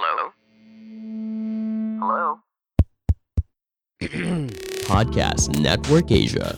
Hello? Hello? Podcast Network Asia.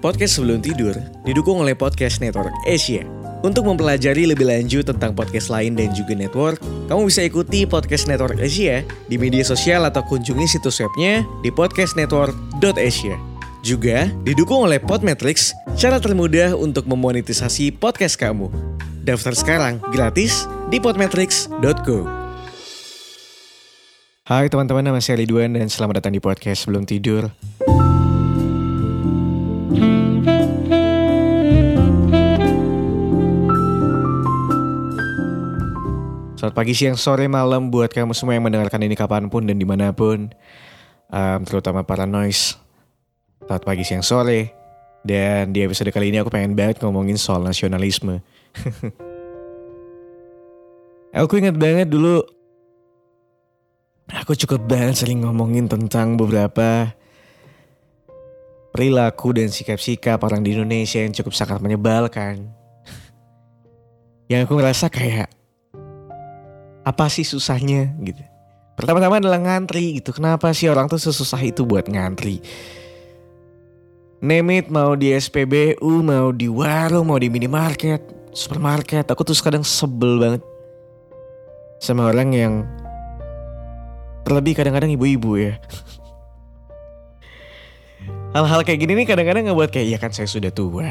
Podcast sebelum tidur didukung oleh Podcast Network Asia. Untuk mempelajari lebih lanjut tentang podcast lain dan juga network, kamu bisa ikuti Podcast Network Asia di media sosial atau kunjungi situs webnya di podcastnetwork.asia. Juga didukung oleh Podmetrics, cara termudah untuk memonetisasi podcast kamu. Daftar sekarang gratis di podmetrics.co. Hai teman-teman, nama saya Ridwan dan selamat datang di podcast sebelum tidur. Selamat pagi, siang, sore, malam buat kamu semua yang mendengarkan ini kapan pun dan di mana pun. Um, terutama para noise. Selamat pagi, siang, sore. Dan di episode kali ini aku pengen banget ngomongin soal nasionalisme. Aku ingat banget dulu. Aku cukup banget sering ngomongin tentang beberapa perilaku dan sikap-sikap orang di Indonesia yang cukup sangat menyebalkan. yang aku ngerasa kayak apa sih susahnya gitu. Pertama-tama adalah ngantri gitu. Kenapa sih orang tuh sesusah itu buat ngantri? Name it mau di SPBU, mau di warung, mau di minimarket, supermarket. Aku tuh kadang sebel banget sama orang yang terlebih kadang-kadang ibu-ibu ya. Hal-hal kayak gini nih kadang-kadang ngebuat kayak ya kan saya sudah tua.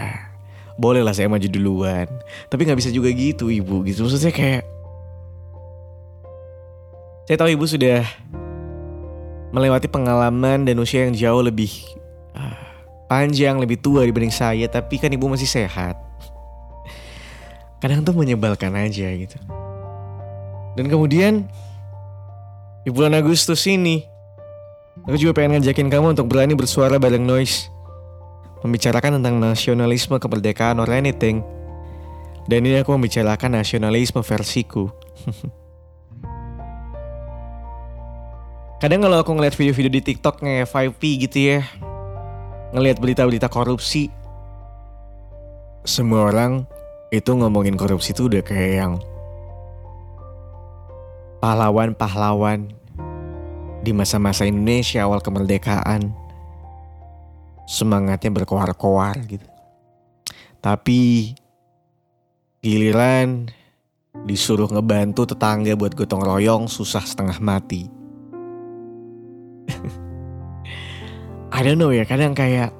Boleh lah saya maju duluan. Tapi nggak bisa juga gitu ibu gitu. Maksudnya kayak saya tahu ibu sudah melewati pengalaman dan usia yang jauh lebih uh, panjang, lebih tua dibanding saya, tapi kan ibu masih sehat. Kadang tuh menyebalkan aja gitu. Dan kemudian di bulan Agustus ini, aku juga pengen ngajakin kamu untuk berani bersuara bareng Noise. Membicarakan tentang nasionalisme kemerdekaan or anything. Dan ini aku membicarakan nasionalisme versiku. Kadang kalau aku ngeliat video-video di TikTok nge 5P gitu ya Ngeliat berita-berita korupsi Semua orang itu ngomongin korupsi itu udah kayak yang Pahlawan-pahlawan Di masa-masa Indonesia awal kemerdekaan. Semangatnya berkoar-koar gitu. Tapi Giliran Disuruh ngebantu tetangga buat gotong royong susah setengah mati. I don't know ya kadang kayak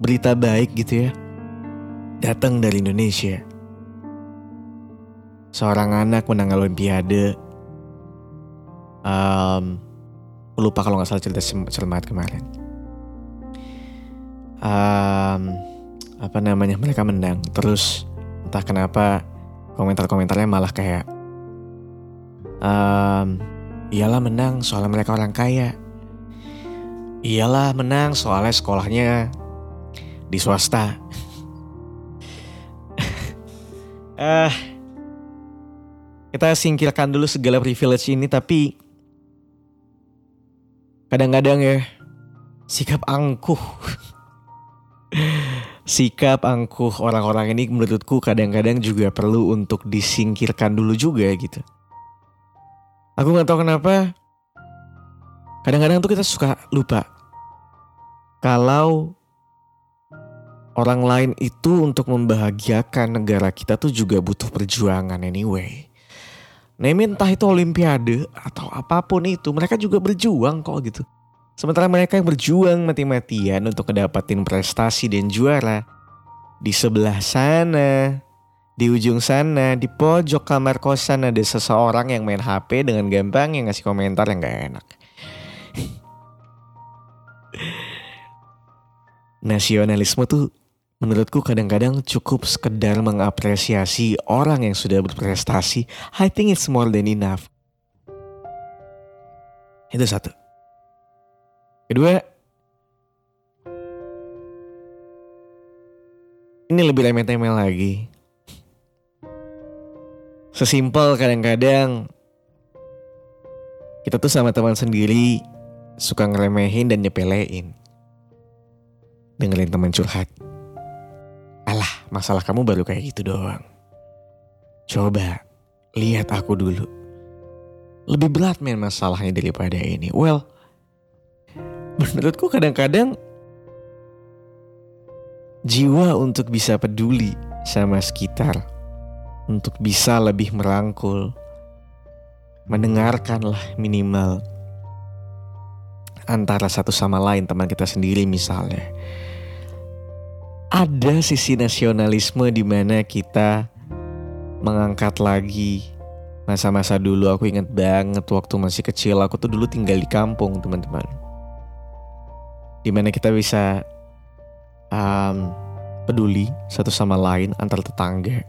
berita baik gitu ya datang dari Indonesia. Seorang anak menang Olimpiade. Um, lupa kalau nggak salah cerita cermat kemarin. Um, apa namanya mereka menang terus entah kenapa komentar-komentarnya malah kayak um, iyalah menang soalnya mereka orang kaya Iyalah menang soalnya sekolahnya di swasta. Uh, kita singkirkan dulu segala privilege ini tapi kadang-kadang ya sikap angkuh sikap angkuh orang-orang ini menurutku kadang-kadang juga perlu untuk disingkirkan dulu juga gitu. Aku nggak tahu kenapa Kadang-kadang tuh kita suka lupa kalau orang lain itu untuk membahagiakan negara kita tuh juga butuh perjuangan anyway. Name entah itu olimpiade atau apa pun itu, mereka juga berjuang kok gitu. Sementara mereka yang berjuang mati-matian untuk kedapatin prestasi dan juara di sebelah sana, di ujung sana, di pojok kamar kosan ada seseorang yang main HP dengan gampang yang ngasih komentar yang gak enak. Nasionalisme tuh menurutku kadang-kadang cukup sekedar mengapresiasi orang yang sudah berprestasi. I think it's more than enough. Itu satu. Kedua, ini lebih remeh-temeh lagi. Sesimpel kadang-kadang kita tuh sama teman sendiri suka ngeremehin dan nyepelein. Dengerin teman curhat. Alah, masalah kamu baru kayak gitu doang. Coba lihat aku dulu. Lebih berat men masalahnya daripada ini. Well, menurutku kadang-kadang jiwa untuk bisa peduli sama sekitar, untuk bisa lebih merangkul, mendengarkanlah minimal antara satu sama lain teman kita sendiri misalnya. Ada sisi nasionalisme di mana kita mengangkat lagi masa-masa dulu aku ingat banget waktu masih kecil aku tuh dulu tinggal di kampung teman-teman. Di mana kita bisa um, peduli satu sama lain antar tetangga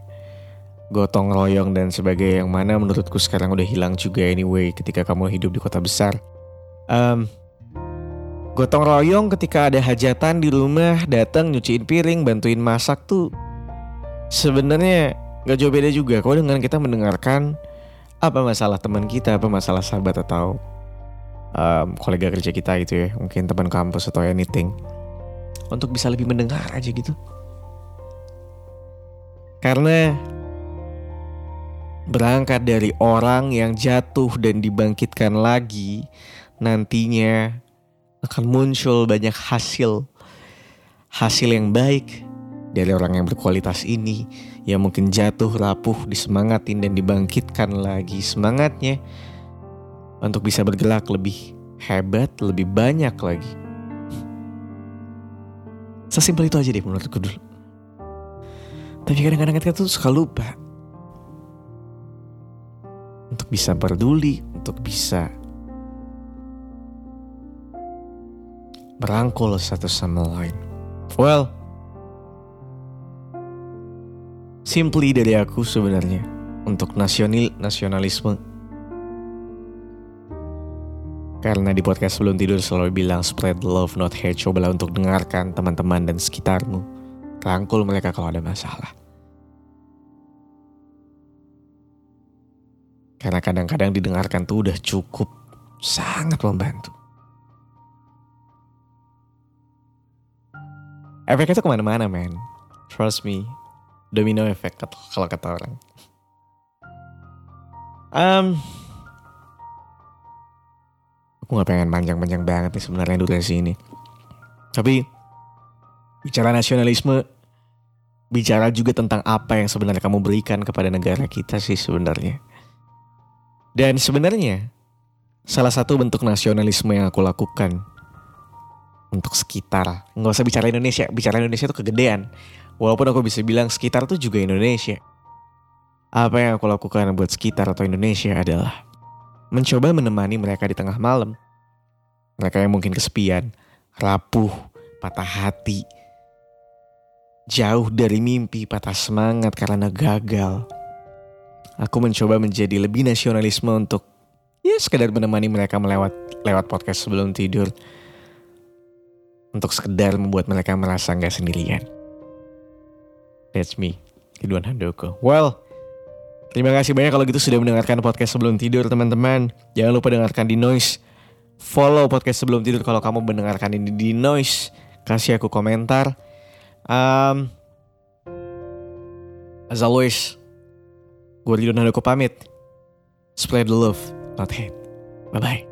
gotong royong dan sebagainya yang mana menurutku sekarang udah hilang juga anyway ketika kamu hidup di kota besar. Um, Gotong royong ketika ada hajatan di rumah, datang nyuciin piring, bantuin masak tuh sebenarnya nggak jauh beda juga. Kalau dengan kita mendengarkan apa masalah teman kita, apa masalah sahabat atau um, kolega kerja kita gitu ya, mungkin teman kampus atau anything, untuk bisa lebih mendengar aja gitu. Karena berangkat dari orang yang jatuh dan dibangkitkan lagi nantinya akan muncul banyak hasil hasil yang baik dari orang yang berkualitas ini yang mungkin jatuh rapuh disemangatin dan dibangkitkan lagi semangatnya untuk bisa bergerak lebih hebat, lebih banyak lagi. Sesimpel itu aja deh menurutku dulu. Tapi kadang-kadang kita tuh suka lupa untuk bisa peduli, untuk bisa merangkul satu sama lain. Well, simply dari aku sebenarnya untuk nasional nasionalisme. Karena di podcast sebelum tidur selalu bilang spread love not hate. Cobalah untuk dengarkan teman-teman dan sekitarmu. Rangkul mereka kalau ada masalah. Karena kadang-kadang didengarkan tuh udah cukup sangat membantu. Efeknya tuh ke mana-mana men. Trust me. Domino effect kalau kata orang. Um, aku gak pengen panjang-panjang banget nih sebenarnya durasi ini. Tapi bicara nasionalisme, bicara juga tentang apa yang sebenarnya kamu berikan kepada negara kita sih sebenarnya. Dan sebenarnya salah satu bentuk nasionalisme yang aku lakukan untuk sekitar. Nggak usah bicara Indonesia, bicara Indonesia itu kegedean. Walaupun aku bisa bilang sekitar itu juga Indonesia. Apa yang aku lakukan buat sekitar atau Indonesia adalah mencoba menemani mereka di tengah malam. Mereka yang mungkin kesepian, rapuh, patah hati, jauh dari mimpi, patah semangat karena gagal. Aku mencoba menjadi lebih nasionalisme untuk ya sekedar menemani mereka melewat lewat podcast sebelum tidur untuk sekedar membuat mereka merasa nggak sendirian. That's me, Ridwan Handoko. Well, terima kasih banyak kalau gitu sudah mendengarkan podcast sebelum tidur teman-teman. Jangan lupa dengarkan di Noise. Follow podcast sebelum tidur kalau kamu mendengarkan ini di Noise. Kasih aku komentar. Um, as always, gue Ridwan Handoko pamit. Spread the love, not hate. Bye-bye.